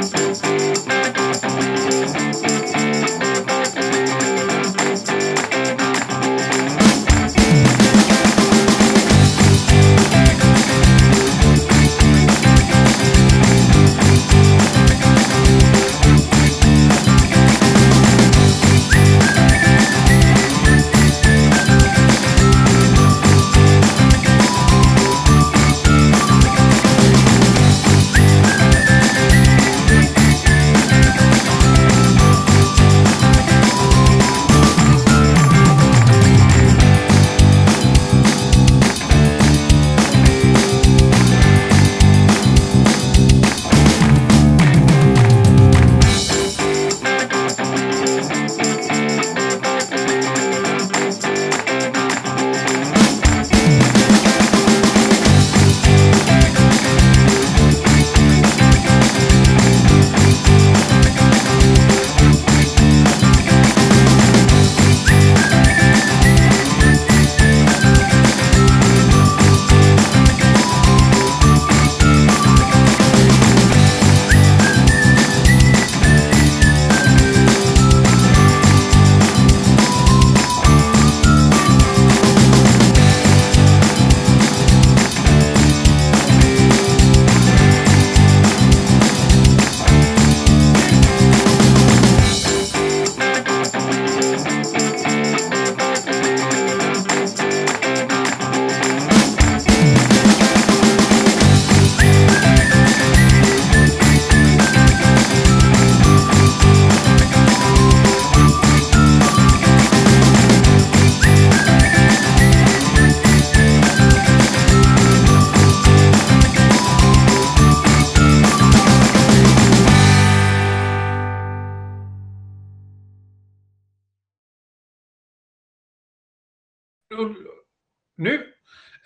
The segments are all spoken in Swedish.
Nu.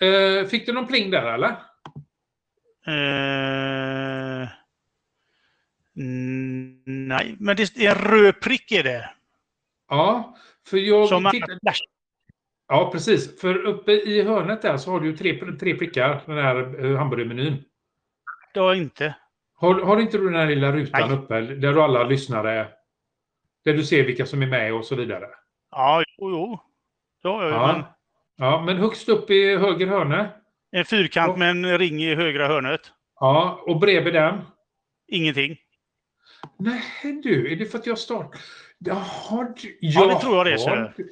Eh, fick du någon pling där eller? Eh, nej, men det är en röd prick är det. Ja, för jag Som tittade... Ja, precis. För uppe i hörnet där så har du ju tre, tre prickar, den här eh, hamburgermenyn. Det har jag inte. Har, har inte du den här lilla rutan Nej. uppe där du alla lyssnare, där du ser vilka som är med och så vidare? Ja, jo, jo. Ja, ja, Ja. Men Ja, men högst upp i höger hörne. en fyrkant med en ring i högra hörnet. Ja, och bredvid den. Ingenting. Nej du, är det för att jag start... Jaha, du... Ja, det tror jag det. Jaha, du-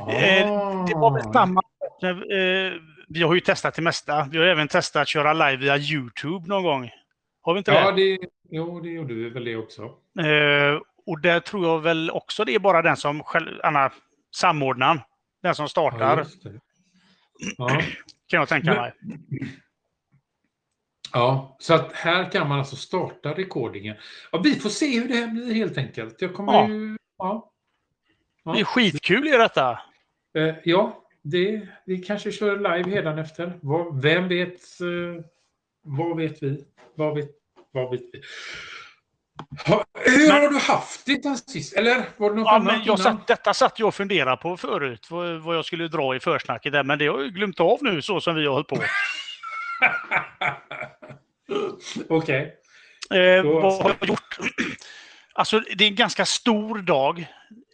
Eh, Det var väl Ah. samma... Eh, vi har ju testat det mesta. Vi har även testat att köra live via YouTube någon gång. Har vi inte Ja, det? det, jo, det gjorde vi väl det också. Eh, och där tror jag väl också det är bara den som själv, Anna, samordnaren, den som startar. Ja. kan jag tänka mig. ja, så att här kan man alltså starta rekordingen. Ja, vi får se hur det här blir helt enkelt. Jag kommer Ja. ju... Ja. Ja. Det är skitkul i detta. Eh, ja, det, vi kanske kör live hädanefter. Vad- Vem vet? eh, Vad vet vi? Vad vet, vad vet vi? Ha, hur Men- har du haft det sen sist? Eller var det något Ja, annat men jag satt, detta satt jag och funderade på förut, vad, vad jag skulle dra i försnacket där, men det har jag glömt av nu så som vi har hållit på. Okej. Eh, Då- vad har jag gjort? Alltså, det är en ganska stor dag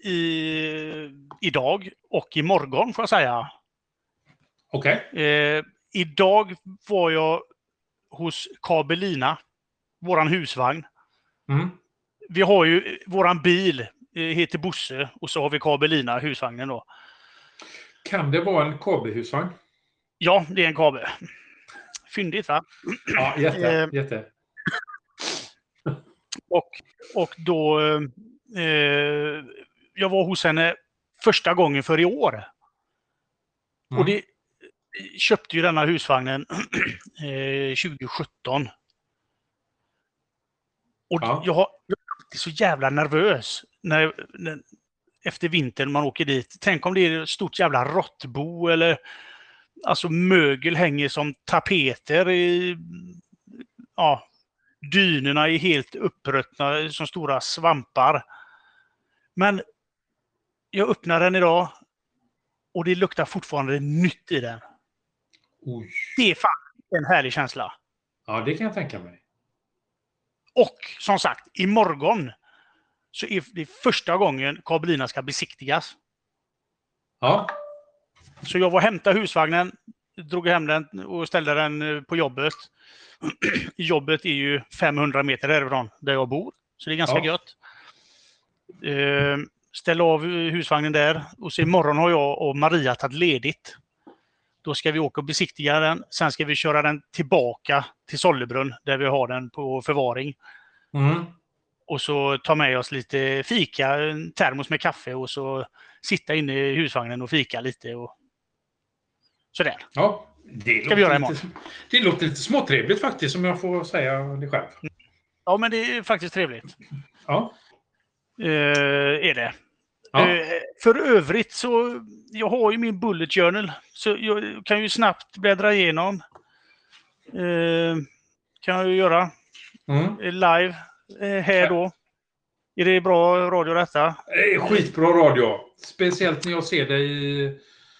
i, idag och imorgon, får jag säga. Okej. Eh, idag var jag hos Kabelina, våran husvagn. Mm. Vi har ju våran bil, eh, heter Bosse, och så har vi Kabelina, husvagnen då. Kan det vara en KB-husvagn? Ja, det är en kabel. Fyndigt va? Ja, jätte. Eh, jätte. Och, och då... Eh, jag var hos henne första gången för i år. Mm. Och det köpte ju denna husvagnen eh, 2017. Och Ja. jag har jag är alltid så jävla nervös när, när, efter vintern man åker dit. Tänk om det är ett stort jävla råttbo eller alltså mögel hänger som tapeter i ja, dynorna är helt uppruttna som stora svampar. Men jag öppnar den idag och det luktar fortfarande nytt i den. Oj. Det är fan en härlig känsla. Ja, det kan jag tänka mig. Och som sagt, imorgon så är det första gången Kabelina ska besiktigas. Ja. Så jag var och hämtade husvagnen, drog hem den och ställde den eh, på jobbet. jobbet är ju 500 meter härifrån där jag bor, så det är ganska Ja. gött. Eh, ställa av husvagnen där och så imorgon har jag och Maria tagit ledigt. Då ska vi åka och besiktiga den. Sen ska vi köra den tillbaka till Sollebrunn där vi har den på förvaring. Mm. Och så ta med oss lite fika, en termos med kaffe och så sitta inne i husvagnen och fika lite. Och sådär. Ja. Det Ska vi göra låter lite, det låter lite småtrevligt faktiskt, om jag får säga det själv. Ja, men det är faktiskt trevligt. Ja. Eh, är det. Ja. Eh, för övrigt så, jag har ju min bullet journal. Så jag kan ju snabbt bläddra igenom. Eh, kan jag ju göra Mm. eh, live eh, här då. Är det bra radio detta? Skitbra radio. Speciellt när jag ser dig i...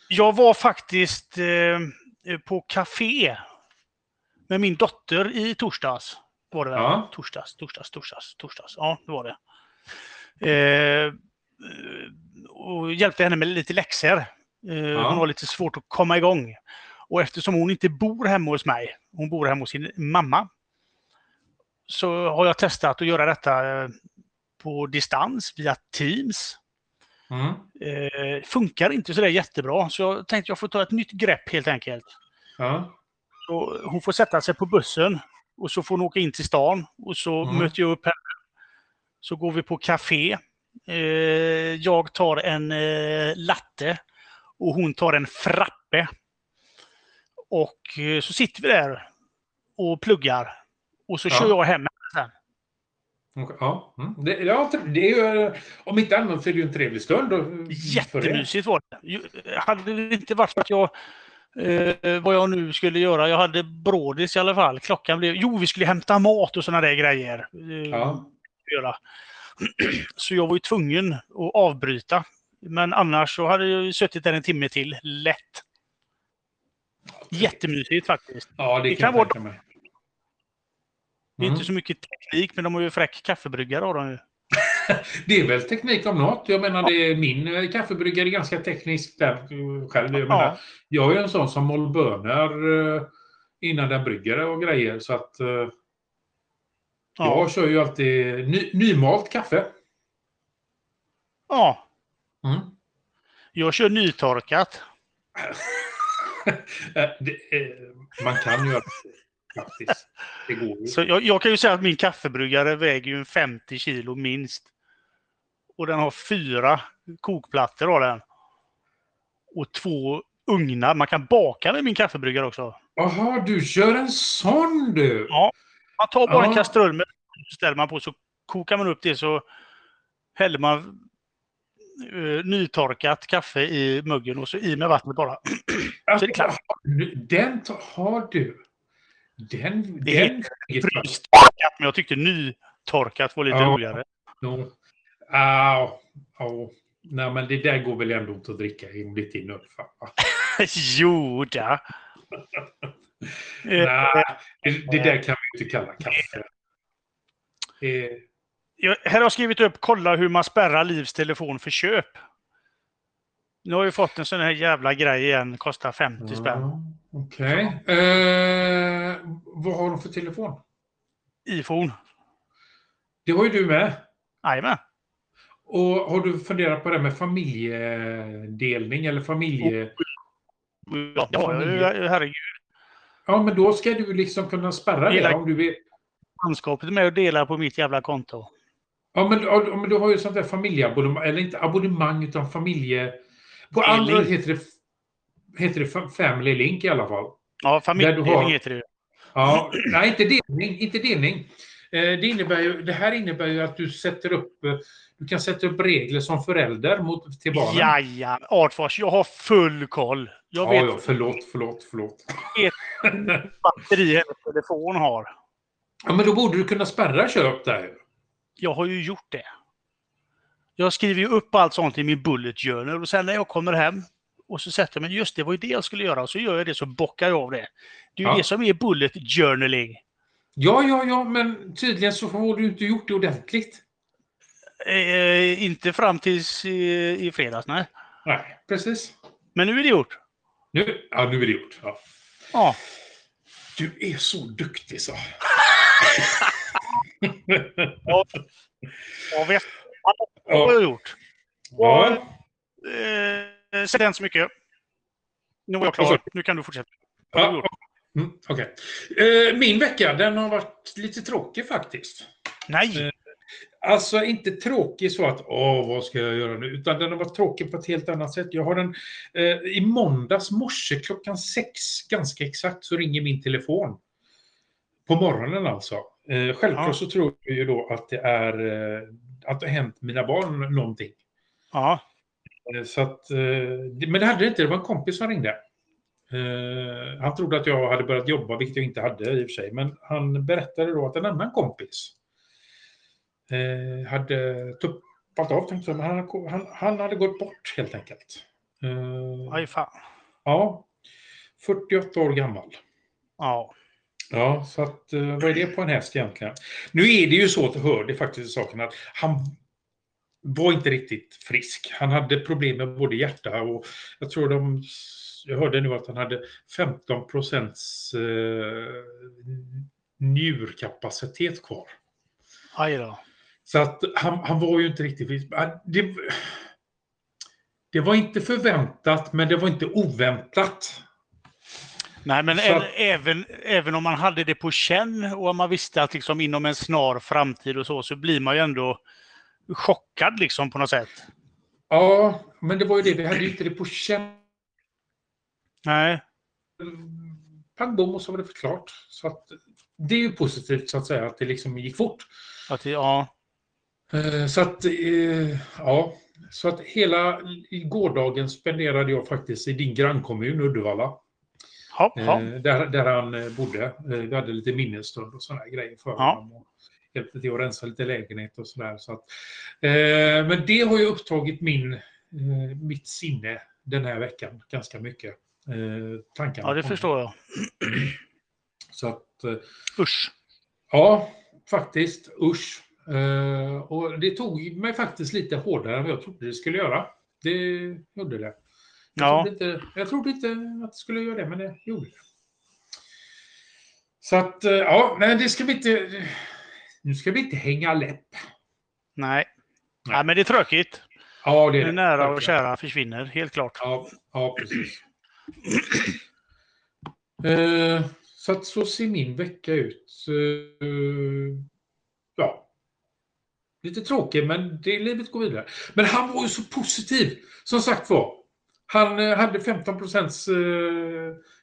Jag var faktiskt på café med min dotter i torsdags. Var det väl? Ja. Torsdags, torsdags, torsdags, torsdags. Ja, det var det. Eh, och hjälpte henne med lite läxor. Eh, Hon har lite svårt att komma igång. Och eftersom hon inte bor hemma hos mig, hon bor hemma hos sin mamma, så har jag testat att göra detta eh, på distans via Teams. Mm. Eh, funkar inte så där jättebra, så jag tänkte jag får ta ett nytt grepp helt enkelt. Ja. Så hon får sätta sig på bussen och så får hon åka in till stan och så Mm. möter jag upp henne. Så går vi på café. Eh, jag tar en eh, latte och hon tar en frappe. Och eh, så sitter vi där och pluggar. Och så Ja. kör jag hem sen. Ja. Mm. Det, ja, det är ju, om inte annat så är det ju en trevlig stund. Jättemysigt var det. Hade det inte varit för att jag eh, vad jag nu skulle göra. Jag hade brådis i alla fall. Klockan blev... Jo, vi skulle hämta mat och sådana där grejer. Eh, Ja. göra. Så jag var ju tvungen att avbryta. Men annars så hade jag suttit där en timme till, lätt. Jättemysigt faktiskt. Ja, det, Det kan jag tänka mig. Det är Mm. inte så mycket teknik, men de har ju fräck kaffebryggare har de ju. Det är väl teknik om något. Jag menar, det är, min eh, kaffebryggare är ganska teknisk där själv. Jag, menar, Ja, jag är ju en sån som mal bönor eh, innan den brygger och grejer. Så att eh, ja. jag kör ju alltid ny, nymalt kaffe. ja. Mm. Jag kör nytorkat. Eh, det, eh, man kan det faktiskt. Det går ju. Så jag, jag kan ju säga att min kaffebryggare väger ju en 50 kilo minst. Och den har fyra kokplattor har den. Och två ugnar. Man kan baka med min kaffebryggare också. Jaha, du kör en sån du! Ja. Man tar bara en Ja. kastrull med ställer man på så kokar man upp det så häller man eh, nytorkat kaffe i muggen och så i med vattnet bara. Så är det klart. Den har du. Den... Det den Fryst torkat, men jag tyckte nytorkat var lite Ja. roligare. No. Au, au. Nej, men det där går väl ändå inte att dricka in mitt i nödfall? va? jo, da. Eh, Nej, det, det där kan vi inte kalla kaffe. Eh, Jag, här har jag skrivit upp kolla hur man spärrar Livs telefon för köp. Nu har jag fått en sån här jävla grej igen, kostar 50 spänn. ja, Okej. Eh, vad har de för telefon? iPhone. Det har ju du med. Jajamän. Och har du funderat på det med familjedelning eller familje... Ja, ju. Herregud. Ja, men då ska du liksom kunna spärra det Hela- om du vill. Landskapet är med och delar på mitt jävla konto. Ja, men, ja, men du har ju sånt där familjeabonnemang, eller inte abonnemang utan familje... På andra heter det, heter det fa- Family Link i alla fall. Ja, familjedelning har- heter det. Ja, nej, inte delning. Inte delning. Eh, Det, innebär ju, det här innebär ju att du sätter upp eh, du kan sätta upp regler som förälder mot, till barnen. Jaja, Artfors, jag har full koll. Jag ja, vet ja, förlåt, förlåt, förlåt. vilket batteri hennes telefon har. Ja, men då borde du kunna spärra köp där. Jag har ju gjort det. Jag skriver ju upp allt sånt i min bullet journal och sen när jag kommer hem och så sätter jag mig, just det var ju det jag skulle göra och så gör jag det så bockar jag av det. Det är ju Ja. det som är bullet journaling. Ja, ja, ja, men tydligen så har du inte gjort det ordentligt. Eh, inte fram tills i, i fredags, nej. Nej, precis. Men nu är det gjort. Nu, ja, nu är det gjort. Ja. Ja. Du är så duktig så. Jag vet jag har gjort. Ja. Eh, säg inte så mycket. Nu är jag klar. Nu kan du fortsätta. Ja? Mm, okej. Eh, Min vecka, den har varit lite tråkig faktiskt. Nej! Alltså inte tråkig så att åh, vad ska jag göra nu? Utan den har varit tråkig på ett helt annat sätt. Jag har en, eh, I måndags morse klockan sex, ganska exakt, så ringer min telefon. På morgonen alltså. Eh, självklart Ja. så tror jag ju då att det är eh, att det har hänt mina barn någonting. Ja. Eh, Så att, eh, men det hade det inte, det var en kompis som ringde. Eh, Han trodde att jag hade börjat jobba, vilket jag inte hade i och för sig. Men han berättade då att en annan kompis eh, hade tuppat av, tänkte jag, han, han, han hade gått bort helt enkelt. Eh, Aj fan. Ja, 48 år gammal. Ja. Ja, så att, eh, vad är det på en häst egentligen? Nu är det ju så att hör det faktiskt till saken att han var inte riktigt frisk. Han hade problem med både hjärta och jag tror de, jag hörde nu att han hade 15 procents eh, njurkapacitet kvar. Aj då. Så att han, han var ju inte riktigt Det, det var inte förväntat, men det var inte oväntat. Nej, men att- även, även om man hade det på känn och om man visste att liksom inom en snar framtid och så, så blir man ju ändå chockad liksom på något sätt. Ja, men det var ju det, vi hade ju inte det på känn. Nej. pang bom och så var det förklart. Så att, det är ju positivt så att säga att det liksom gick fort. Att, det- ja. Eh, Så att, eh, ja, så att hela gårdagen spenderade jag faktiskt i din grannkommun Uddevalla. Ja, ja. Eh, Där, där han bodde. Vi hade lite minnesstund och sådana grejer för Ja. honom. Hjälpte till att rensa lite lägenhet och sådär. Så att, eh, men det har ju upptagit min, eh, mitt sinne den här veckan ganska mycket. Eh, tankarna ja, det förstår jag. Så att, eh, Usch. ja, faktiskt. Usch. Eh, och det tog mig faktiskt lite hårdare än vad jag trodde det skulle göra. Det gjorde det. Jag, Ja. trodde inte, jag trodde inte att det skulle göra det, men det gjorde det. Så att, eh, ja, nej, det ska vi inte... Nu ska vi inte hänga läpp. Nej. Nej. Nej, men det är tråkigt. Ja, det är Det nära och kära försvinner, helt klart. Ja, ja precis. Eh, så att så ser min vecka ut. Eh, ja. Lite tråkig, men det, livet går vidare. Men han var ju så positiv. Som sagt var. Han eh, hade 15 procents eh,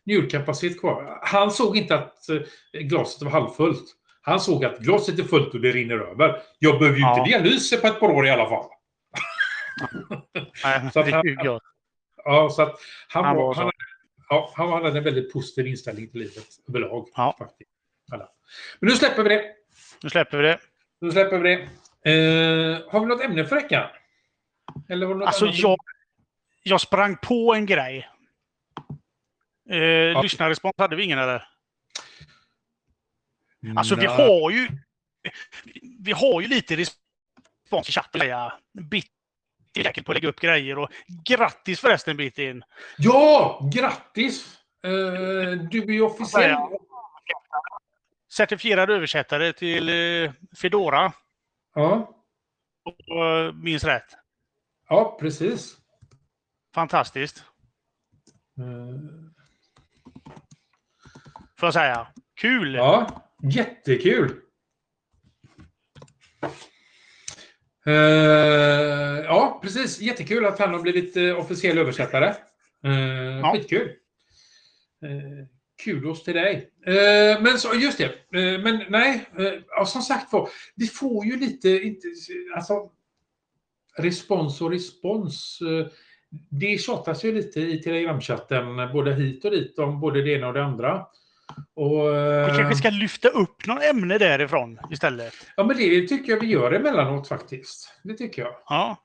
njurkapacitet kvar. Han såg inte att eh, glaset var halvfullt. Han såg att glaset är fullt och det rinner över. Jag behöver ju Ja. inte dialys på ett par år i alla fall. Nej, Så att han-. Ja, så att han, Han var, var så. han, ja, han hade en väldigt positiv inställning till livet överlag. Ja. Faktiskt. Alla. Men nu släpper vi det. Nu släpper vi det. Nu släpper vi det. Eh, har vi något ämne för veckan? Eller något Alltså, annat? jag, jag sprang på en grej. Eh, Lyssnarrespons hade vi ingen eller? Alltså vi har ju vi har ju lite respons i chatten. Ja. Säkert på att lägga upp grejer och grattis förresten Bittin! Ja, grattis! Eh, du är officiell. Certifierad översättare till eh, Fedora, Ja, och eh, minns rätt. ja precis. Fantastiskt, Eh, får jag säga. Kul! ja, jättekul! Eh, ja, precis. Jättekul att han har blivit eh, officiell översättare. Uh, Ja. Skitkul. Uh, kudos till dig. Men så, just det. Men nej, uh, ja, som sagt var, vi får ju lite, inte, alltså, respons och respons. det tjatas ju lite i Telegramchatten, både hit och dit, om både det ena och det andra. Och, Vi eh, kanske ska lyfta upp någon ämne därifrån istället. Ja, men det tycker jag vi gör emellanåt faktiskt. Det tycker jag. Ja,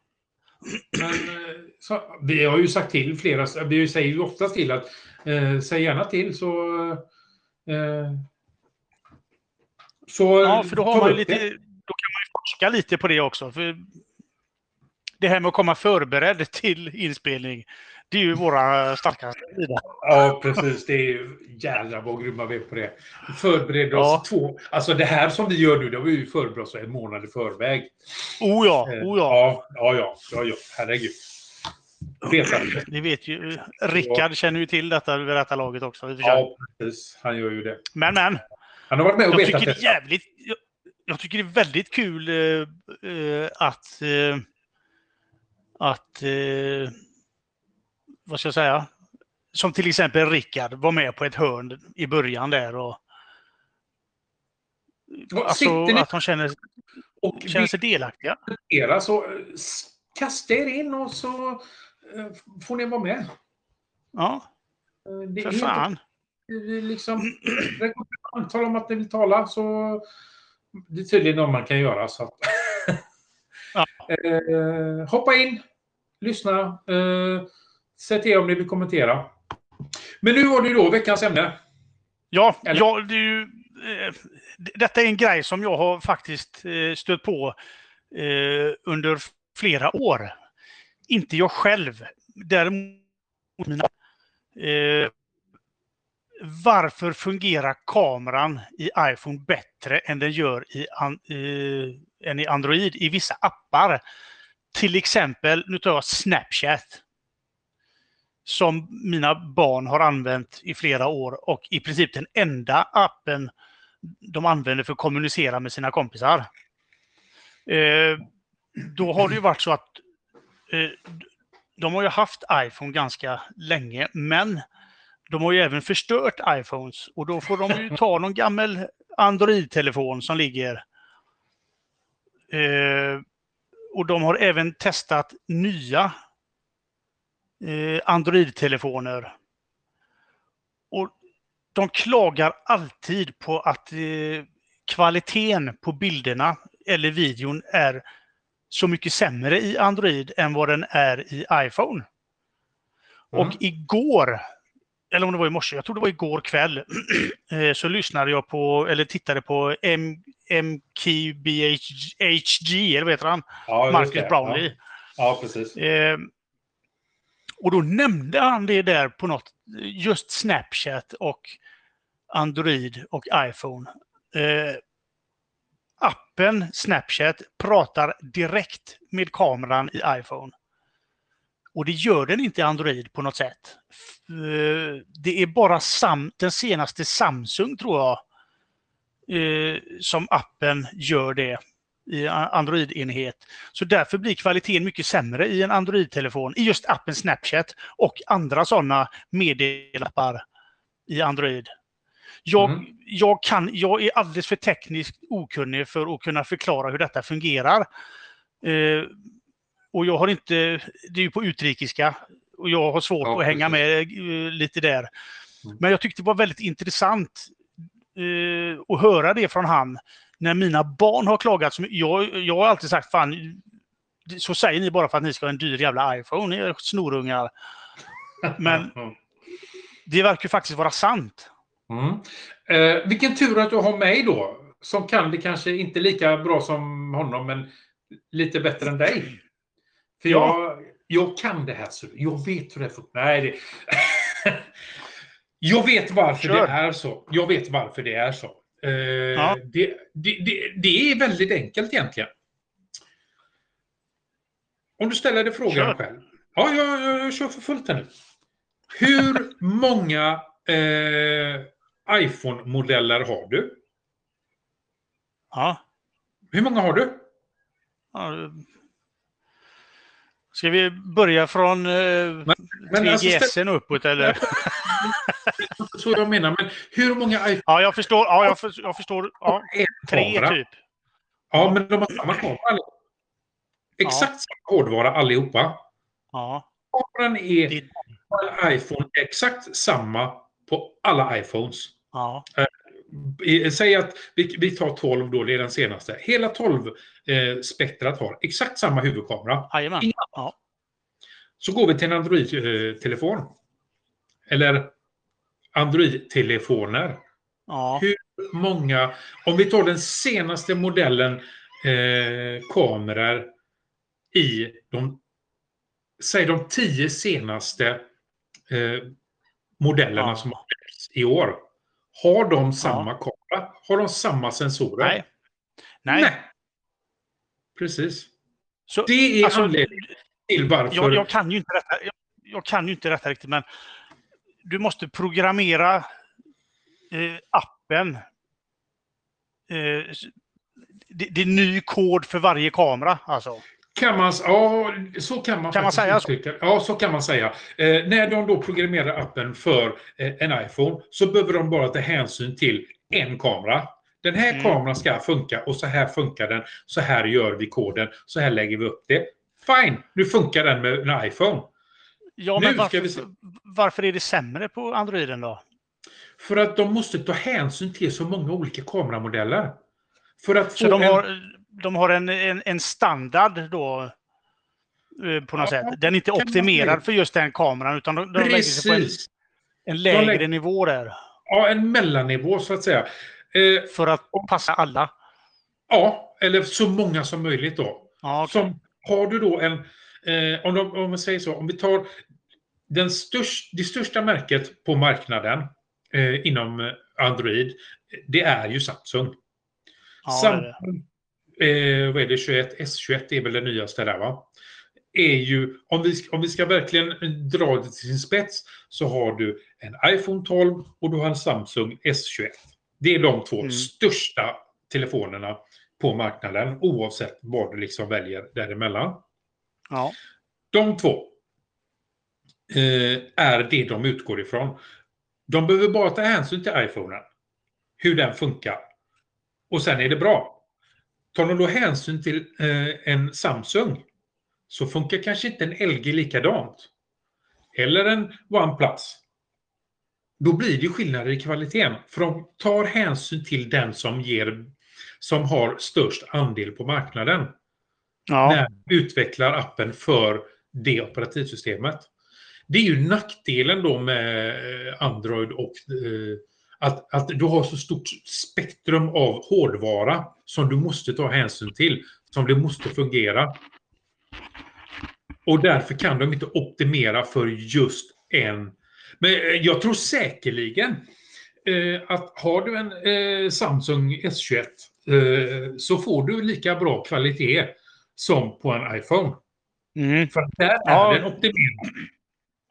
Men, eh, så, vi har ju sagt till flera, vi säger ju ofta till att eh, säg gärna till så... Eh, Så Ja, för då har man lite, det. då kan man ju forska lite på det också. För det här med att komma förberedd till inspelning, det är ju våra starkaste sida. Ja, precis. Det är ju jävlar vad grymma vi är på det. Vi förbereder oss Ja. två... Alltså det här som vi gör nu, det har vi ju förberett oss en månad i förväg. Oh ja, Eh, oh ja. Ja, ja, ja, ja, ja. Herregud. Ni vet ju, Rickard känner ju till detta vid detta laget också. ja, precis. Han gör ju det. Men men, Han har varit med och jag tycker det är jävligt... Jag, jag tycker det är väldigt kul eh, eh, att... Eh, att... Eh, vad ska jag säga? Som till exempel Rickard var med på ett hörn i början där och... Alltså ni att de känner, och känner sig delaktiga. diskuterar så eh, kasta er in och så eh, får ni vara med. Ja, Eh, Det för fan. vi liksom upp ett antal om att ni vill tala så det är tydligen något man kan göra. Så att, Ja. eh, hoppa in, lyssna, eh, säg till om ni vill kommentera. Men nu var det ju då veckans ämne. Ja, Eller- ja det är ju, eh, detta är en grej som jag har faktiskt eh, stött på eh, under flera år. Inte jag själv, däremot mina... Eh, varför fungerar kameran i iPhone bättre än den gör i, an, eh, än i Android i vissa appar? Till exempel, nu tar jag Snapchat som mina barn har använt i flera år och i princip den enda appen de använder för att kommunicera med sina kompisar. Eh, då har det ju varit så att eh, de har ju haft iPhone ganska länge, men de har ju även förstört iPhones och då får de ju ta någon gammal Android-telefon som ligger. Eh, och de har även testat nya eh, Android-telefoner. Och de klagar alltid på att eh, kvaliteten på bilderna eller videon är så mycket sämre i Android än vad den är i iPhone. Mm. Och igår, eller om det var i morse, jag tror det var igår kväll, eh, så lyssnade jag på, eller tittade på M MKBHG, eller vad heter han? Ja, Marcus. Brownlee. Ja, ja precis. Och då nämnde han det där på något, just Snapchat och Android och iPhone. Eh, appen Snapchat pratar direkt med kameran i iPhone. Och det gör den inte i Android på något sätt. Eh, Det är bara Sam, den senaste Samsung tror jag eh, som appen gör det i Android-enhet. Så därför blir kvaliteten mycket sämre i en Android-telefon, i just appen Snapchat och andra sådana meddelappar i Android. Jag, Mm. jag, kan, jag är alldeles för tekniskt okunnig för att kunna förklara hur detta fungerar. Eh, och jag har inte, det är ju på utrikiska, och jag har svårt Ja, att hänga med eh, lite där. Mm. Men jag tyckte det var väldigt intressant eh, att höra det från han när mina barn har klagat. Mycket. jag, jag har alltid sagt, fan, så säger ni bara för att ni ska ha en dyr jävla iPhone, ni är snorungar. Men-. Det verkar ju faktiskt vara sant. Mm. Eh, vilken tur att du har mig då. Som kan det kanske inte lika bra som honom, men lite bättre än dig. För Ja. jag, jag kan det här. Så jag vet hur det funkar. Nej, det... jag vet varför Kör. det är så. Jag vet varför det är så. Eh, Ja. det, det, det, det är väldigt enkelt egentligen. Om du ställer dig frågan Kör. själv. Ja, jag, jag, jag kör för fullt här nu. Hur många eh, iPhone-modeller har du? Ja. Hur många har du? Ja, Ska vi börja från eh, Men alltså, 3GS och uppåt eller? så jag menar, men hur många iPhone Ja, jag förstår. Ja, jag, för, jag förstår. Ja, tre typ. Ja, men de har samma kamera allihopa. Exakt samma hårdvara allihopa. Ja, Kameran är Det- iPhone exakt samma på alla iPhones. ja, I- Säg att vi, vi tar 12 då, det är den senaste. Hela 12 eh, har exakt samma huvudkamera. jajamän. Ja, Så går vi till en Android-telefon. Eller Android-telefoner. ja. Hur många, om vi tar den senaste modellen eh, kameror i de, säg de tio senaste eh, modellerna Ja. som har släppts i år. Har de samma kamera? Har de samma sensorer? Nej. Nej. Precis. Så, Det är alltså, anledningen till varför... jag, jag, kan ju inte detta, jag, jag kan ju inte detta riktigt, men du måste programmera eh, appen. Eh, det, det är ny kod för varje kamera. Alltså. Kan man, ja, så kan man Kan man säga så? Ja, så kan man säga. Eh, när de då programmerar appen för eh, en iPhone så behöver de bara ta hänsyn till en kamera. Den här Mm. kameran ska funka och så här funkar den. Så här gör vi koden. Så här lägger vi upp det. Fine, nu funkar den med en iPhone. Ja, Nu men ska varför, vi varför är det sämre på Androiden då? För att de måste ta hänsyn till så många olika kameramodeller. För att Så de en- har, de har en, en, en standard då eh, på något Ja, sätt. Den är inte optimerad för just den kameran utan de, de lägger sig på en, en lägre lägger- nivå där. Ja, en mellannivå så att säga. Eh, För att passa alla. ja, eller så många som möjligt då. Ja, okej. Som, har du då en, eh, om, de, om man säger så, om vi tar den störst, det största märket på marknaden eh, inom Android, det är ju Samsung. ja. Samsung, eh, vad är det, 21, S21 är väl det nyaste där va? Är ju, om vi, om vi ska verkligen dra det till sin spets, så har du en iPhone 12 och du har en Samsung S21. Det är de två Mm. största telefonerna på marknaden, oavsett vad du liksom väljer däremellan. Ja. De två eh, är det de utgår ifrån. De behöver bara ta hänsyn till iPhonen. Hur den funkar. Och sen är det bra. Tar de då hänsyn till eh, en Samsung så funkar kanske inte en LG likadant. Eller en OnePlus. Då blir det skillnader i kvaliteten. För de tar hänsyn till den som, ger, som har störst andel på marknaden Ja. när du utvecklar appen för det operativsystemet. Det är ju nackdelen då med eh, Android och eh, att, att du har så stort spektrum av hårdvara som du måste ta hänsyn till, som det måste fungera. Och därför kan de inte optimera för just en. Men eh, jag tror säkerligen eh, att har du en eh, Samsung S21 eh, så får du lika bra kvalitet som på en iPhone. Mm. För att där är Ja. den optimerad.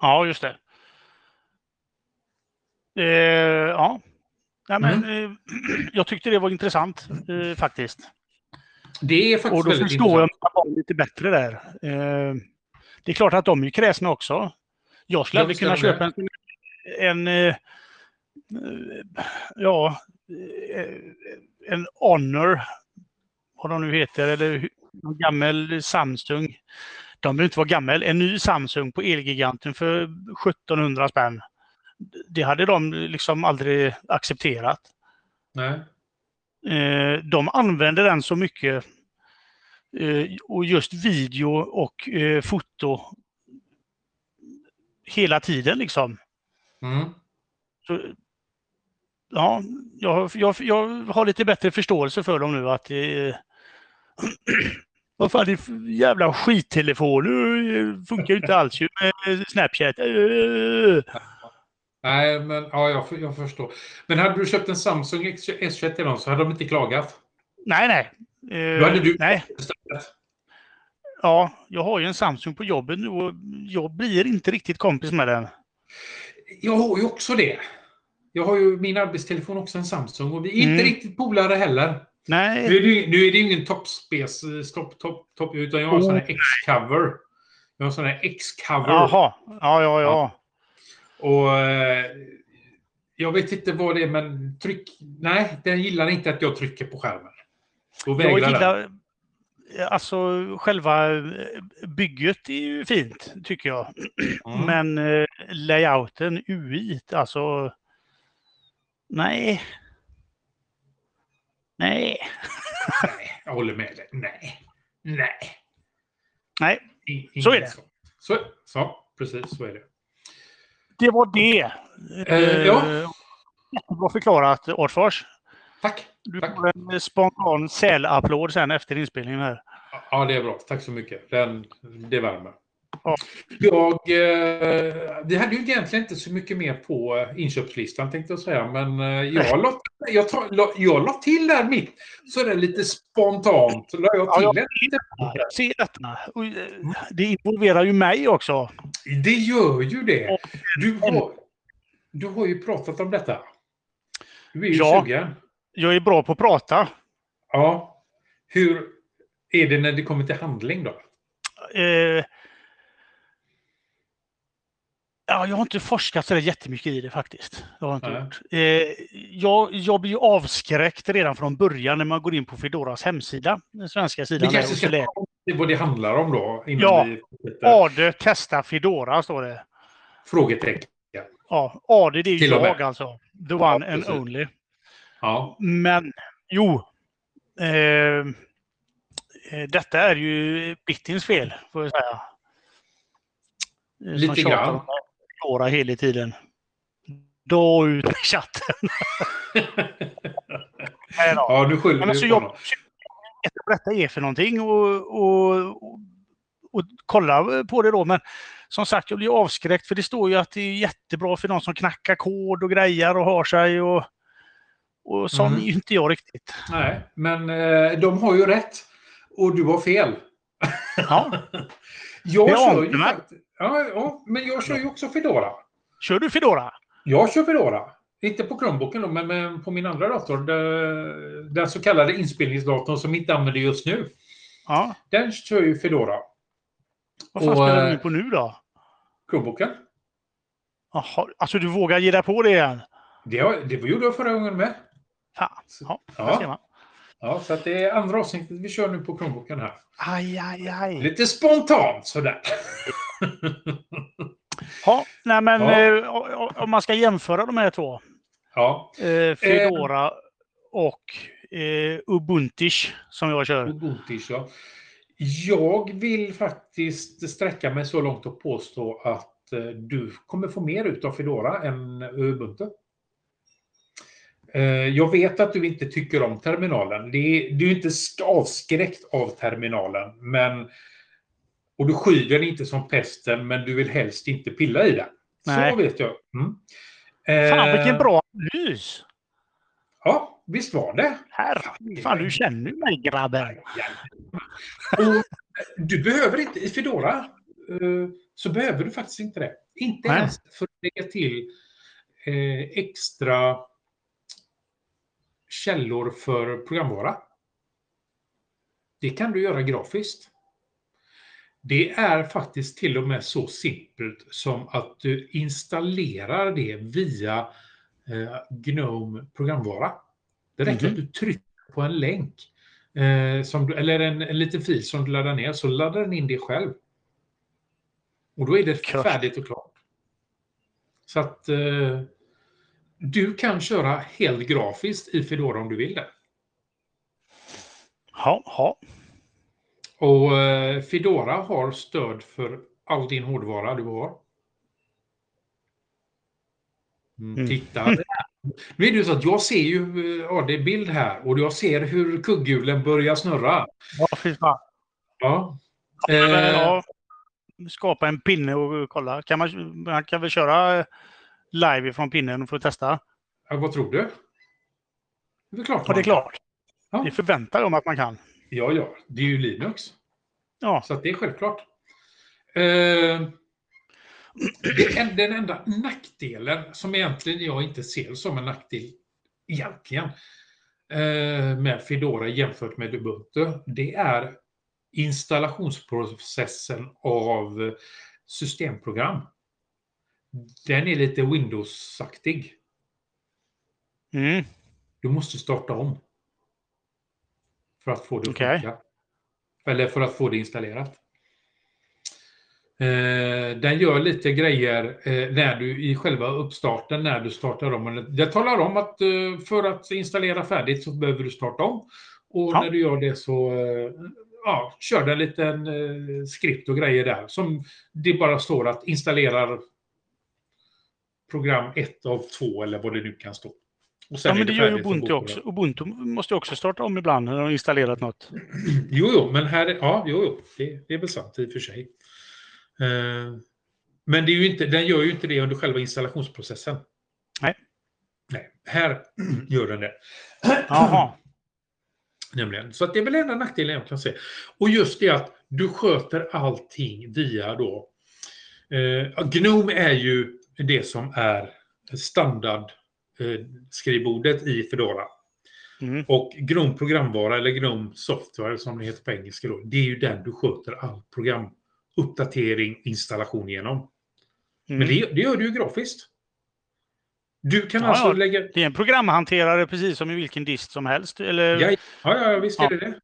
ja, just det. Eh, ja. Nej, men, Mm. eh, jag tyckte det var intressant eh, faktiskt. Det är faktiskt Och då väldigt förstår jag intressant. att lite bättre där. Eh, det är klart att de är kräsna också. Jag skulle aldrig kunna köpa en, en eh, eh, ja, en Honor, vad de nu heter, eller en gammal Samsung. De behöver inte vara gammal. En ny Samsung på Elgiganten för 1700 spänn. Det hade de liksom aldrig accepterat. Nej. Eh, de använder den så mycket. Eh, och just video och eh, foto hela tiden liksom. Mm. Så, ja, jag, jag, jag har lite bättre förståelse för dem nu att det vad fan, det jävla skittelefoner. Det funkar ju inte alls ju med Snapchat. Nej, men ja, jag, jag förstår. Men hade du köpt en Samsung S21 till dem så hade de inte klagat. Nej, nej. Eh, Då hade du- nej. Ja, jag har ju en Samsung på jobbet nu och jag blir inte riktigt kompis med den. Jag har ju också det. Jag har ju min arbetstelefon också en Samsung och vi är inte Mm. riktigt polare heller. Nu Nej, är det, nu är det ingen toppspec, stopp, topp, topp, utan jag har en sån här Oh. X-cover. Jag har en sån här X-cover. jaha. Ja, ja, ja. Och eh, jag vet inte vad det är, men tryck... Nej, den gillar inte att jag trycker på skärmen. Då vägrar Jag den. gillar... Alltså själva eh, bygget är ju fint, tycker jag. Mm. Men eh, layouten, UI, alltså... Nej. Nej. Nej, jag håller med dig. Nej. Nej. Nej, Så är det. Så, så, precis så är det. Det var det. Eh, ja. Eh, Jättebra förklarat, Artfors. Tack! Du Tack. får en spontan sälapplåd sen efter inspelningen här. Ja, det är bra. Tack så mycket. Den, det värmer. Ja. Jag, eh, vi hade ju egentligen inte så mycket mer på inköpslistan tänkte jag säga, men eh, jag la, jag, la, jag la till där mitt, så det är lite spontant, la jag till Ja, det. Jag ser detta. Och, eh, Det involverar ju mig också. Det gör ju det. Du har, du har ju pratat om detta. Du är ju Ja. sugen. Jag är bra på att prata. Ja. Hur är det när det kommer till handling då? Eh, ja, jag har inte forskat så jättemycket i det faktiskt. Det har jag inte Nej. gjort. Eh, jag, jag blir ju avskräckt redan från början när man går in på Fedoras hemsida. Den svenska Vi sidan. där, kanske ska så lä- ta vad det handlar om då? Ja. vi. Ade testa Fedora står det. Frågetecken. Ja, Ade det är ju jag alltså. The one and precis. only. Ja. Men jo. Eh, eh, detta är ju Bittins fel, får jag säga. Eh, Lite grann. Fedora hela tiden. Då ut med chatten. Nej då. ja, nu skyller Men du alltså på jag honom. vet vad detta är för någonting och, och, och, och kolla på det då. Men som sagt, jag blir avskräckt för det står ju att det är jättebra för de som knackar kod och grejer och har sig. Och, och sån Mm. är ju inte jag riktigt. Nej, men eh, de har ju rätt. Och du har fel. Ja. Jag Det kör ju faktiskt... Ja, ja, men jag kör ju också Fedora. Kör du Fedora? Jag kör Fedora. Inte på Chromebooken då, men, men på min andra dator. Den, den så kallade inspelningsdatorn som inte använder just nu. Ja. Den kör ju Fedora. Vad fan Och, spelar eh, du på nu då? Chromebooken. Jaha, alltså du vågar ge dig på det igen? Det, det gjorde jag förra gången med. Fan. Ja, ser Ja, man. ja, så att det är andra avsnittet vi kör nu på Chromebooken här. Aj, aj, aj. Lite spontant sådär. Ja, nej men Ja. eh, om man ska jämföra de här två. Ja, Eh, Fedora och eh, Ubuntish som jag kör. Ubuntu ja. Jag vill faktiskt sträcka mig så långt och påstå att eh, du kommer få mer ut av Fedora än Ubuntu. Eh, Jag vet att du inte tycker om terminalen. Du är inte sk- avskräckt av terminalen. Men, och du skyr den inte som pesten, men du vill helst inte pilla i den. Nej. Så vet jag. Mm. Fan vilken Eh, bra analys! Ja, visst var det. Här, fan du känner mig grabben. Och du behöver inte, i Fedora eh, så behöver du faktiskt inte det. Inte Nej. ens för att lägga till eh, extra källor för programvara. Det kan du göra grafiskt. Det är faktiskt till och med så simpelt som att du installerar det via eh, GNOME programvara. Det räcker Mhm. att du trycker på en länk eh, du, eller en, en liten fil som du laddar ner, så laddar den in det själv. Och då är det färdigt och klart. Så att eh, du kan köra helt grafiskt i Fedora om du vill det. Ja, ja. Och eh, Fedora har stöd för all din hårdvara du har. Mm, Mm. Titta. Nu är det ju så att jag ser ju, eh, ja det är bild här och jag ser hur kugghjulen börjar snurra. ja fy fan. Ja. Men, Eh, ja, skapa en pinne och kolla. Kan man, man kan väl köra live från pinnen för att testa? ja, vad tror du? Det är klart. Ja, det är klart. Ja. Det förväntar jag mig att man kan. Ja, ja. Det är ju Linux. Ja, Så det är självklart. Eh, den enda nackdelen som egentligen jag inte ser som en nackdel egentligen eh, med Fedora jämfört med Ubuntu, det är installationsprocessen av systemprogram. Den är lite Windows-aktig. mm. Du måste starta om. För att få det att funka. Eller för att få det installerat. Eh, den gör lite grejer eh, när du i själva uppstarten när du startar om. Det talar om att eh, för att installera färdigt så behöver du starta om. Och Ja. när du gör det så eh, ja, kör den en liten eh, skript och grejer där. Som det bara står att installerar program 1 av 2 eller vad det nu kan stå. Och sen Ja, men det det gör ju Ubuntu också. Ubuntu måste ju också starta om ibland när de har installerat något. Jo, jo, men här, är- ja, jo, jo, det, det är väl sant i och för sig. Eh, men det är ju inte, den gör ju inte det under själva installationsprocessen. Nej. Nej, här gör den det. Jaha. Nämligen. Så att det är väl enda nackdelen jag kan se. Och just det att du sköter allting via då. Eh, Gnome är ju det som är standard skrivbordet i Fedora. Mm. Och Gnome programvara eller Gnome software som det heter på engelska då. Det är ju den du sköter all programuppdatering, installation genom. Mm. Men det, det gör du ju grafiskt. Du kan Ja, alltså ja. lägga... Det är en programhanterare precis som i vilken dist som helst. Eller... Ja, ja, ja visst är det det.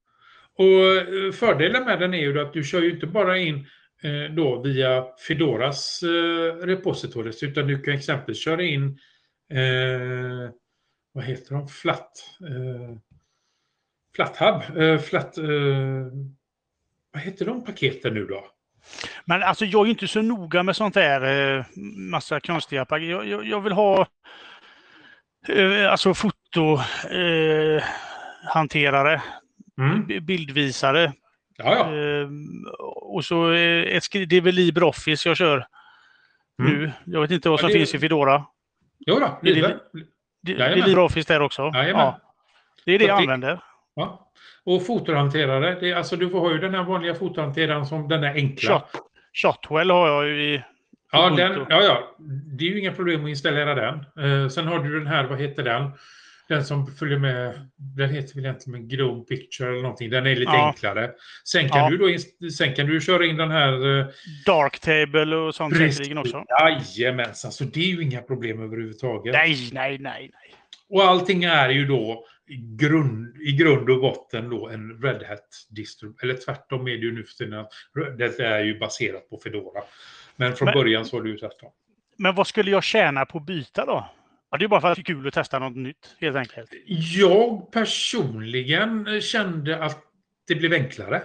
Och eh, fördelen med den är ju att du kör ju inte bara in eh, då via Fedoras eh, repositories utan du kan exempelvis köra in eh, vad heter de? Flat eh, FlatHub. Eh, flat, eh, vad heter de paketen nu då? Men alltså jag är inte så noga med sånt där. eh, Massa konstiga paket. Jag, jag, jag vill ha eh, alltså foto eh, hanterare, Mm. bildvisare. Ja, ja. Och så ett det är väl LibreOffice jag kör Mm. nu. Jag vet inte vad Ja, som det- finns i Fedora. Jo då, det det- Det, det. LibreOffice där också. Jajamän. Ja. Det är det jag använder. Ja. Och fotohanterare, det alltså du har ju den här vanliga fotohanteraren som den är enkla. Shot, Shotwell har jag ju i Ja, den, ja, ja, det är ju inga problem att installera den. Eh, sen har du den här, vad heter den? Den som följer med, den heter väl egentligen Gnome Picture eller någonting. Den är lite Ja. enklare. Sen kan, Ja. du då, sen kan du köra in den här... eh, Darktable och sånt säkerligen också. Jajamensan, så det är ju inga problem överhuvudtaget. Nej, nej, nej, nej. Och allting är ju då i grund, i grund och botten då en Red Hat-distro. Eller tvärtom är det ju nu för tiden. Det är ju baserat på Fedora. Men från Men- början så var det ju tvärtom. Men vad skulle jag tjäna på att byta då? Ja, det är bara för att det är kul att testa något nytt, helt enkelt. Jag personligen kände att det blev enklare.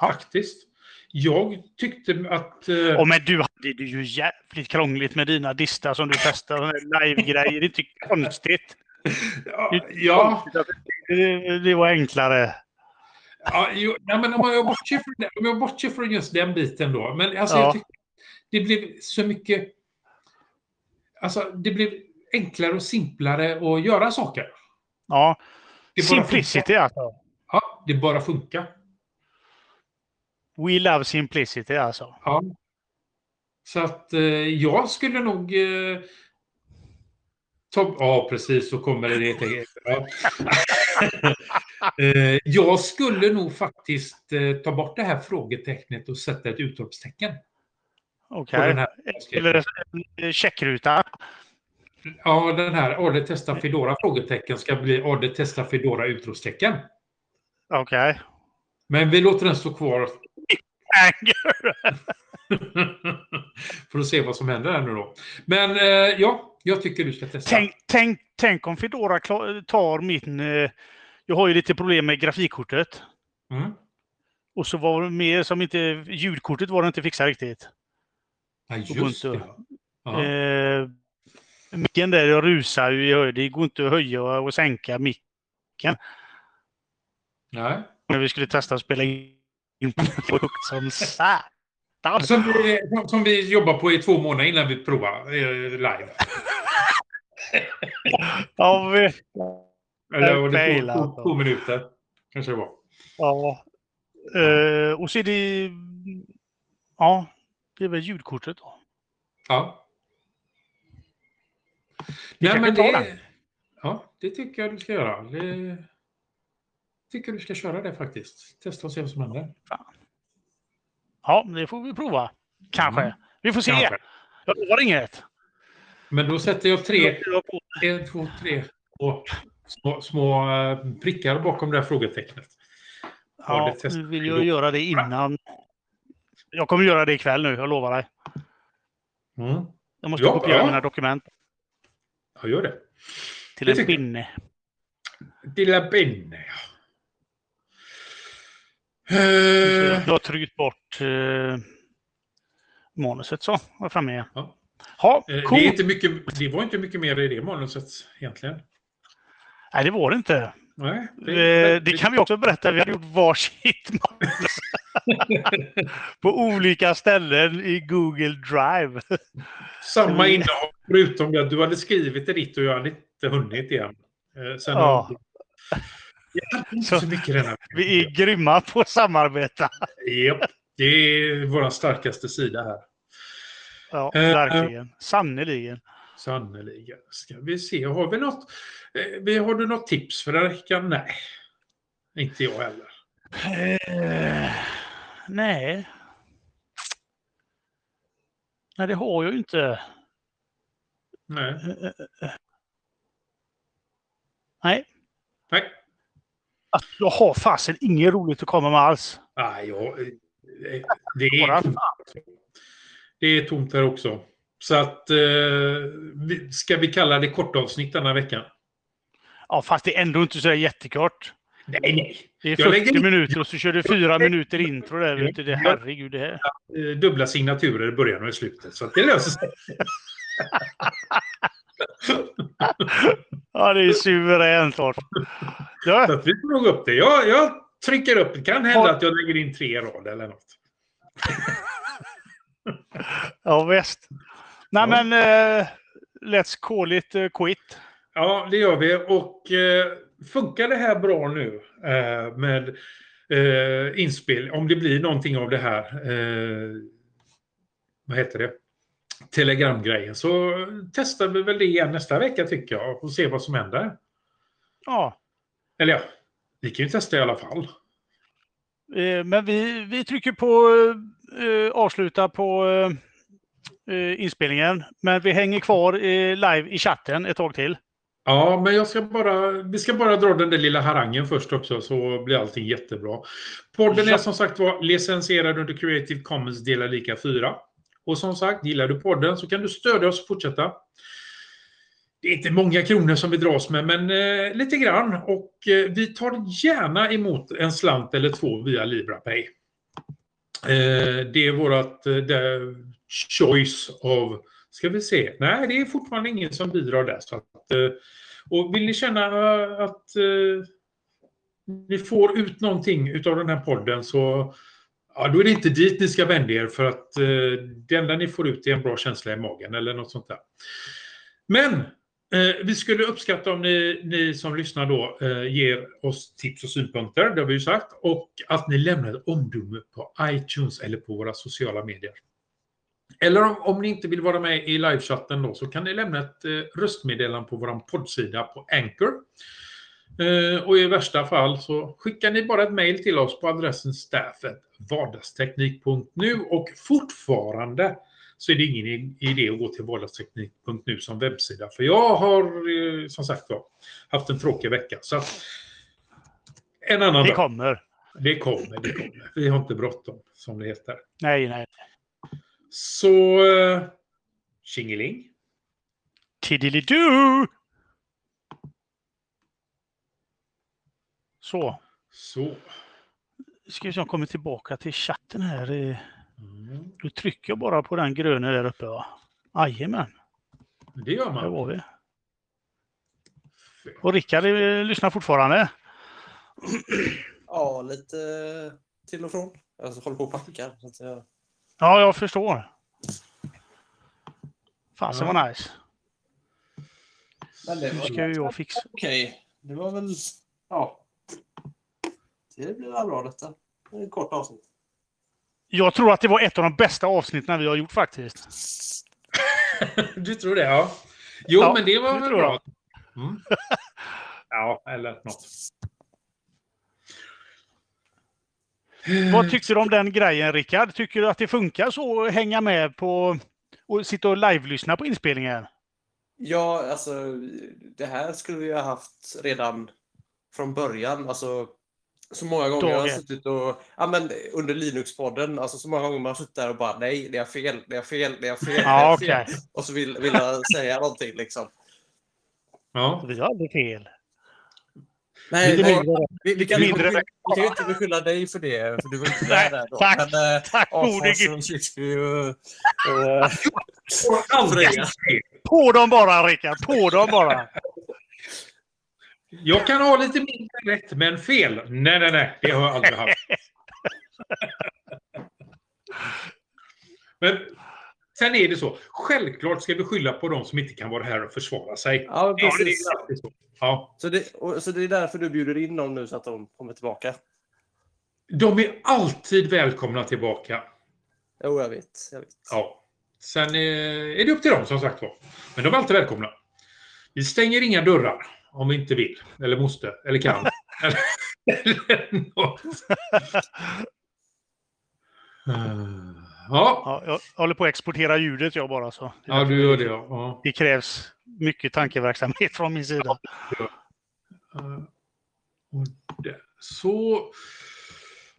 Ja. Faktiskt. Jag tyckte att... eh, Och men du hade det ju jävligt krångligt med dina distar som du testade, live-grejer. Det är inte konstigt. ja, Det ja, det, det var enklare. ja, jo, nej, men om jag bortser från, jag bortser från just den biten då. Men alltså, Ja. jag tyckte det blev så mycket... Alltså, det blev enklare och simplare att göra saker. Ja, simplicity alltså. Ja, det bara funkar. We love simplicity alltså. Ja. Så att eh, jag skulle nog... Eh, ta, ja, precis, så kommer det till. Ja. eh, jag skulle nog faktiskt eh, ta bort det här frågetecknet och sätta ett utropstecken. Okej. här. Eller checkruta. Ja, den här AD testa Fedora frågetecken ska bli AD testa Fedora utropstecken. Okej. Men vi låter den stå kvar för att se vad som händer här nu då. Men eh, ja, jag tycker du ska testa. Tänk, tänk, tänk om Fedora tar min... eh, Jag har ju lite problem med grafikkortet. Mm. Och så var det mer som inte... Ljudkortet var det inte fixat riktigt. Ja, just Ubuntu. det. Ja. Eh, micken där rusar ju i höjd. Det går inte att höja och sänka micken. Nej. När vi skulle testa att spela in på högt som satan. Som vi, som vi jobbar på i två månader innan vi provar eh, live. Ja, vi, Eller var det två, två, alltså. två minuter. Kanske det var. ja. Eh, och så är det... Ja, det är väl ljudkortet då. Ja. Vi Nej, men det, den. ja, det tycker jag du ska göra. Det, tycker du ska köra det faktiskt. Testa och se vad som händer. Ja, det får vi prova. Kanske. Mm. Vi får se. Kanske. Jag lovar inget. Men då sätter jag tre, en, två, tre och små, små eh, prickar bakom det här frågetecknet. Ja, nu vill vi jag göra det innan. Jag kommer göra det ikväll nu, jag lovar dig. Mm. Jag måste Ja, kopiera ja. mina dokument Ja, gör det. till Det en pinne. Lilla Benne, ja. Så Eh, Jag har tryckt bort eh, manuset så, var framme igen. Ja. Ja, Eh, Det, är inte mycket, det var inte mycket mer i det manuset egentligen. Nej, det var det inte. Nej, Eh, Det kan vi också berätta. Vi hade gjort varsitt manus. På olika ställen i Google Drive. Samma vi- innehåll, förutom att du hade skrivit det ditt och jag hade inte hunnit igen. Eh, Sen Ja. Jag hade inte Så- så mycket Vi är grymma på att samarbeta. Japp, det är vår starkaste sida här. Ja, Eh, verkligen. Sannerligen. Sannerligen. Ska vi se, har vi något? eh, vi- Har du något tips för den veckan? Nej, inte jag heller. Eh, nej. Nej, det har jag ju inte. Nej. Eh, eh, Nej, Nej. alltså, jag har fasen inget roligt att komma med alls. Nej, jag, eh, det, är det är tomt här också. Så att, eh, ska vi kalla det kortavsnitt denna veckan? Ja, fast det är ändå inte så jättekort. Nej, nej. Det är Jag lägger 40 in- minuter och så kör du fyra minuter intro där. Vet du. Det, herregud, det här. Dubbla signaturer i början och i slutet. Så det löser sig. Ja, det är suveränt. Så Ja, att vi får nog upp det. Jag, jag trycker upp. Det kan hända att jag lägger in tre rader eller något. ja visst. Nej, Ja. men uh, let's call it uh, quit. Ja, det gör vi. Och eh, funkar det här bra nu eh, med eh, inspel, om det blir någonting av det här, eh, vad heter det, telegramgrejen, så testar vi väl det igen nästa vecka tycker jag och se vad som händer. Ja, Eller ja, vi kan ju testa i alla fall. men vi, vi trycker på eh, avsluta på eh, eh, inspelningen. Men vi hänger kvar eh, live i chatten ett tag till. Ja, men jag ska bara, vi ska bara dra den där lilla harangen först också så blir allting jättebra. Podden är Ja. som sagt var licensierad under Creative Commons delar lika 4. Och som sagt, gillar du podden så kan du stödja oss och fortsätta. Det är inte många kronor som vi dras med, men eh, lite grann. Och eh, vi tar gärna emot en slant eller två via LibraPay. Eh, det är vårt eh, choice av, ska vi se, nej det är fortfarande ingen som bidrar där. Så att, eh, och vill ni känna att eh, ni får ut någonting utav den här podden så ja, då är det inte dit ni ska vända er för att eh, det enda ni får ut är en bra känsla i magen eller något sånt där. Men eh, vi skulle uppskatta om ni, ni som lyssnar då eh, ger oss tips och synpunkter, det har vi ju sagt, och att ni lämnar ett omdöme på iTunes eller på våra sociala medier. Eller om, om ni inte vill vara med i livechatten då så kan ni lämna ett eh, röstmeddelande på vår poddsida på Anchor. Eh, och i värsta fall så skickar ni bara ett mejl till oss på adressen staffet vardagsteknik.nu och fortfarande så är det ingen idé att gå till vardagsteknik.nu som webbsida. För jag har eh, som sagt var haft en tråkig vecka. Så en annan Det dag. kommer. Det kommer, det kommer. Vi har inte bråttom som det heter. Nej, nej. Så... Uh, tjingeling. Tiddly-doo! Så. Så. Ska vi se om jag kommer tillbaka till chatten här. eh. Mm. Då trycker jag bara på den gröna där uppe. Va? Jajamän, Det gör där man. var vi. Och Rickard eh, lyssnar fortfarande. Ja, lite till och från. Jag håller på och packar. Så att jag... Ja, jag förstår. Fasen Ja. vad nice. Men det Nu var ska ju jag fixa. okej. Det var väl... Ja. Det blir väl bra detta. Det är ett kort avsnitt. Jag tror att det var ett av de bästa avsnitten vi har gjort faktiskt. Du tror det, ja. Jo, Ja, men det var väl bra. Mm. Ja, eller något. Vad tyckte du om den grejen Rickard? Tycker du att det funkar så att hänga med på och sitta och live-lyssna på inspelningen? Ja, alltså det här skulle vi ha haft redan från början. Alltså så många gånger jag har Dagen. suttit och... Ja, men under Linux-podden. Alltså så många gånger man har suttit där och bara nej, det är fel, det är fel, det är fel, det Ja, är fel. Och så vill, vill jag säga någonting liksom. Ja. Vi har aldrig fel. Nej, Lite nej, mindre. vi, vi, kan, mindre- vi, vi kan ju inte beskylla dig för det, för du var inte Nej, där då. tack. Men, Tack ja, gode så gud. eh. På dem bara Rickard, på dem bara. Jag kan ha lite mindre rätt, men fel. Nej, nej, nej. Det har jag aldrig haft. Men sen är det så. Självklart ska vi skylla på de som inte kan vara här och försvara sig. Ja, Ja, det precis. är så. Ja. Så det, och, så det är därför du bjuder in dem nu så att de kommer tillbaka? De är alltid välkomna tillbaka. Jo, jag vet. Jag vet. Ja. Sen eh, är det upp till dem som sagt var. Men de är alltid välkomna. Vi stänger inga dörrar om vi inte vill, eller måste, eller kan. eller, eller något. Ja, Ja, jag håller på att exportera ljudet jag bara. Så. ja, du gör det. Ja. Ja. Det krävs mycket tankeverksamhet från min sida. Eh, Och där. Så.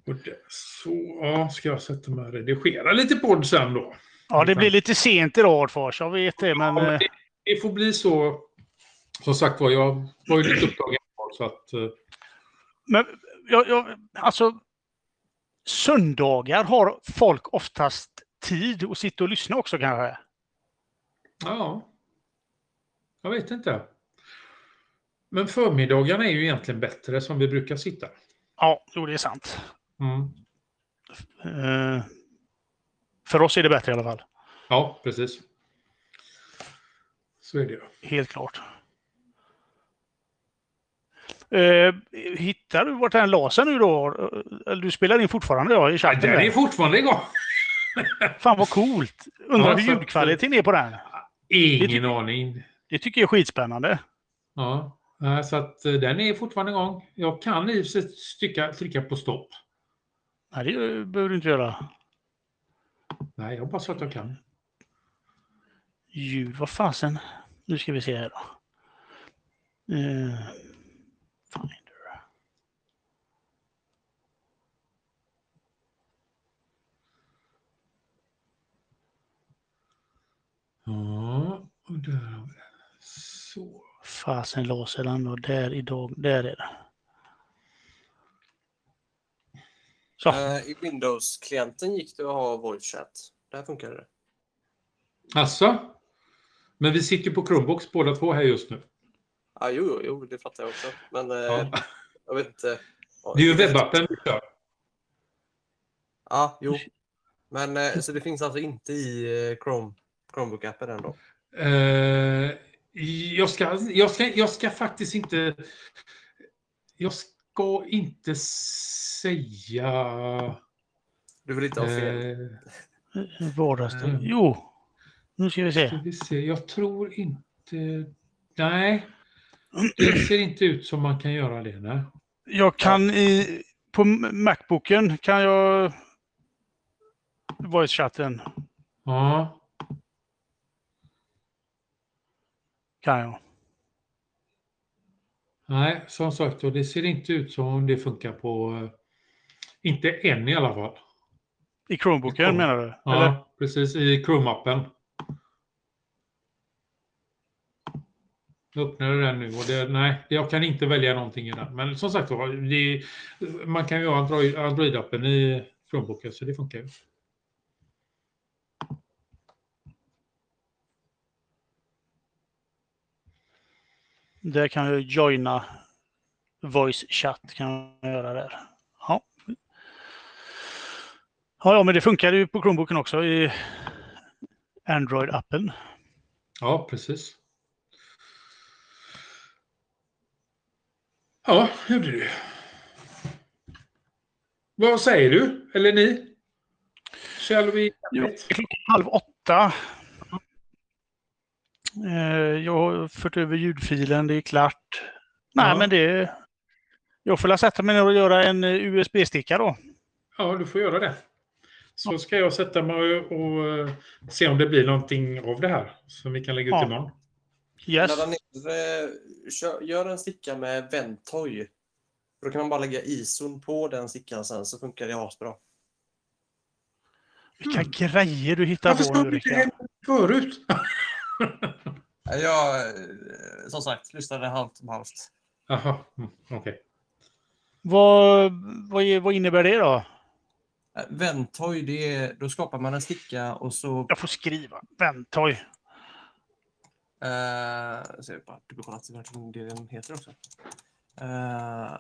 Och där. Så. Ja, ska jag sätta mig och redigera lite podd sen då? Ja, det blir lite sent idag, Adfors. Jag vet det, men... Ja, men eh, det, det får bli så. Som sagt var, jag var ju lite upptagen. Så att, eh, Men jag, jag, alltså, söndagar har folk oftast tid att sitta och lyssna också kanske. ja. Jag vet inte. Men förmiddagarna är ju egentligen bättre som vi brukar sitta. Ja, jo, det är sant. Mm. Eh, för oss är det bättre i alla fall. Ja, precis. Så är det ju. Helt klart. Eh, hittar du vart den la sig nu då? Du spelar in fortfarande ja, i chatten? den är fortfarande igång. Fan vad coolt! Undrar Ja, hur ljudkvaliteten är på den. Ingen aning. Det tycker jag är skitspännande. Ja, så att eh, den är fortfarande igång. Jag kan i och för trycka på stopp. Nej, det behöver du inte göra. Nej, jag hoppas att jag kan. Ljud, vad fasen. Nu ska vi se här då. Eh, Finder. Ja, och där har vi den. Så. Fasen sig den då. Där idag. Där är det. Så. Eh, I Windows-klienten gick det att ha voice chat. Där funkar det. Alltså? Men vi sitter på Chromebox båda två här just nu. Ah, jo, jo, jo, det fattar jag också. Men eh, Ja. jag vet inte. Det är ju webbappen vi kör. Ja, jo. Men eh, så det finns alltså inte i eh, Chrome, Chromebook-appen ändå? Eh, jag, ska, jag, ska, jag ska faktiskt inte... Jag ska inte säga... Du vill inte ha fel? Eh, Vardagsdag. Mm. Jo. Nu ska vi ska se. vi se. Jag tror inte... Nej. Det ser inte ut som man kan göra det. Nej. Jag kan i... På Macbooken kan jag... Voice-chatten Ja. kan jag. Nej, som sagt och det ser inte ut som om det funkar på... eh, Inte än i alla fall. I Chromebooken Chrome. menar du? Ja, Eller? precis. I Chrome-appen. Jag öppnade den nu och det, nej, jag kan inte välja någonting i den. Men som sagt det, man kan ju ha Android, Android-appen i Chromebooken så det funkar ju. Där kan jag joina voice chat kan jag göra där. Ja. Ja, ja, men det funkar ju på Chromebooken också i Android-appen. Ja, precis. Ja, gjorde du. Vad säger du? Eller ni? Jo, det är klockan halv åtta. Eh, Jag har fört över ljudfilen, det är klart. Nej, Ja. men det... Jag får sätta mig ner och göra en eh, USB-sticka då. Ja, du får göra det. Så ska jag sätta mig och, och eh, se om det blir någonting av det här som vi kan lägga ut Ja. imorgon. Yes. Ladda ner, eh, kör, gör en sticka med Ventoy. Då kan man bara lägga ISOn på den stickan sen så funkar det asbra. Vilka grejer du hittar Varför på nu, Rickard. förut? Jag, eh, som sagt, lyssnade halvt om halvt. Jaha, mm, okej. Vad, vad, är- vad innebär det då? Eh, Ventoy, det är, då skapar man en sticka och så... Jag får skriva. Ventoj. Uh, så jag bara dubbelkolla att det verkligen det den heter också. Eh,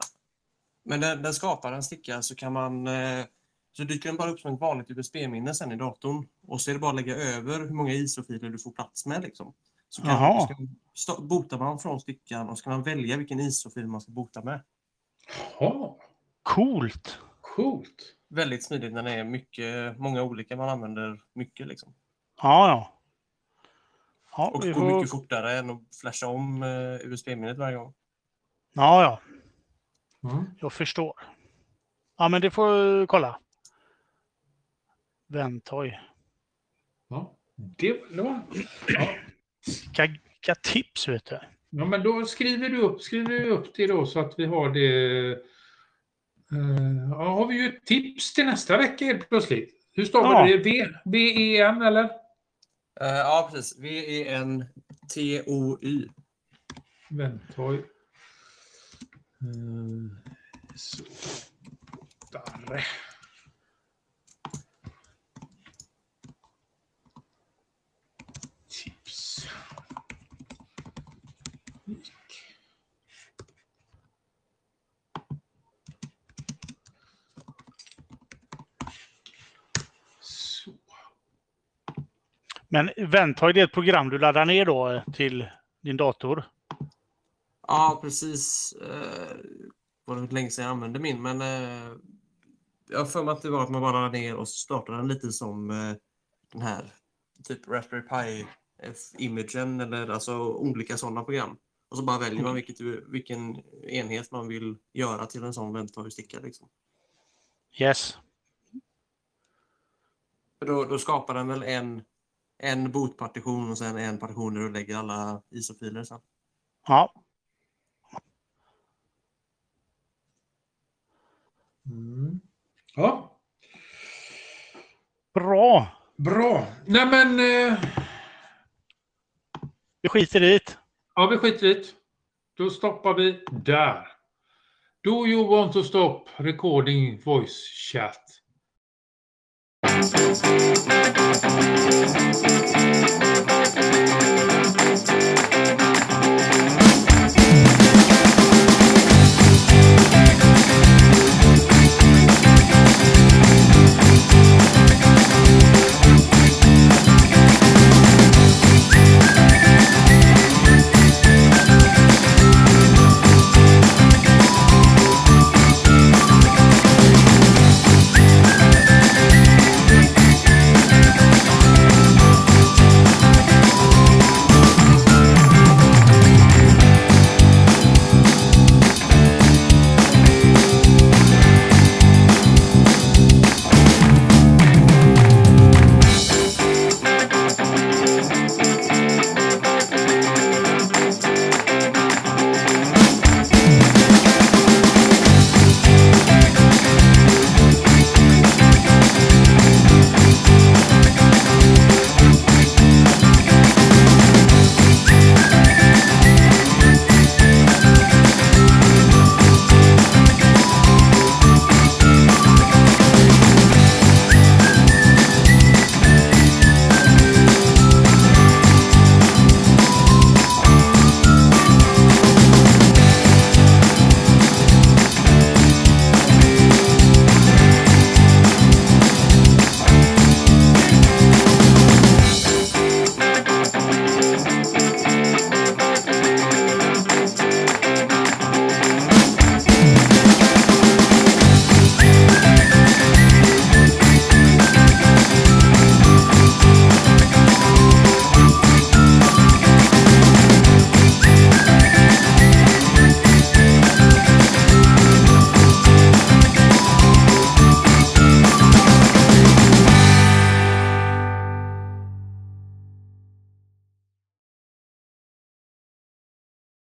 men den, den skapar en sticka så kan man eh, så dyker den bara upp som ett vanligt USB-minne sen i datorn. Och så är det bara att lägga över hur många ISO-filer du får plats med. Liksom. Så kan, ska, sta- botar man från stickan och så kan man välja vilken ISO-fil man ska bota med. Jaha, Coolt! coolt. Väldigt smidigt när det är mycket, många olika man använder mycket. Liksom. Ja, ja. Ja, Och går får... mycket fortare än att flasha om eh, USB-minnet varje gång. ja, ja. Mm. Jag förstår. Ja, men det får jag kolla. Ventoy. Ja, det, det var... Ja. Vilka, vilka tips, vet du. ja, men då skriver du upp, skriver du upp det då så att vi har det... Eh, ja, har vi ju ett tips till nästa vecka helt plötsligt. Hur stavar Ja. du det? V, V-E-N eller? Uh, ja, precis. E V-E-N-T-O-Y. Ventoy. Uh, eh, så. Där. Men Ventoy, det är ett program du laddar ner då till din dator. Ja, precis. Eh, var det länge sedan jag använde min, men eh, jag har för mig att det var att man bara laddade ner och startade den lite som eh, den här typ Raspberry Pi-imagen eller alltså olika sådana program. Och så bara väljer man vilket, du- vilken enhet man vill göra till en sån Ventoy-sticka. Liksom. Yes. Då, då skapar den väl en, en bootpartition och sen en partition där du lägger alla ISO-filer sen. Ja. Mm. Ja, Bra. bra. Nej men... Eh, Vi skiter i det. ja, vi skiter i det. Då stoppar vi där. Do you want to stop recording voice chat? Música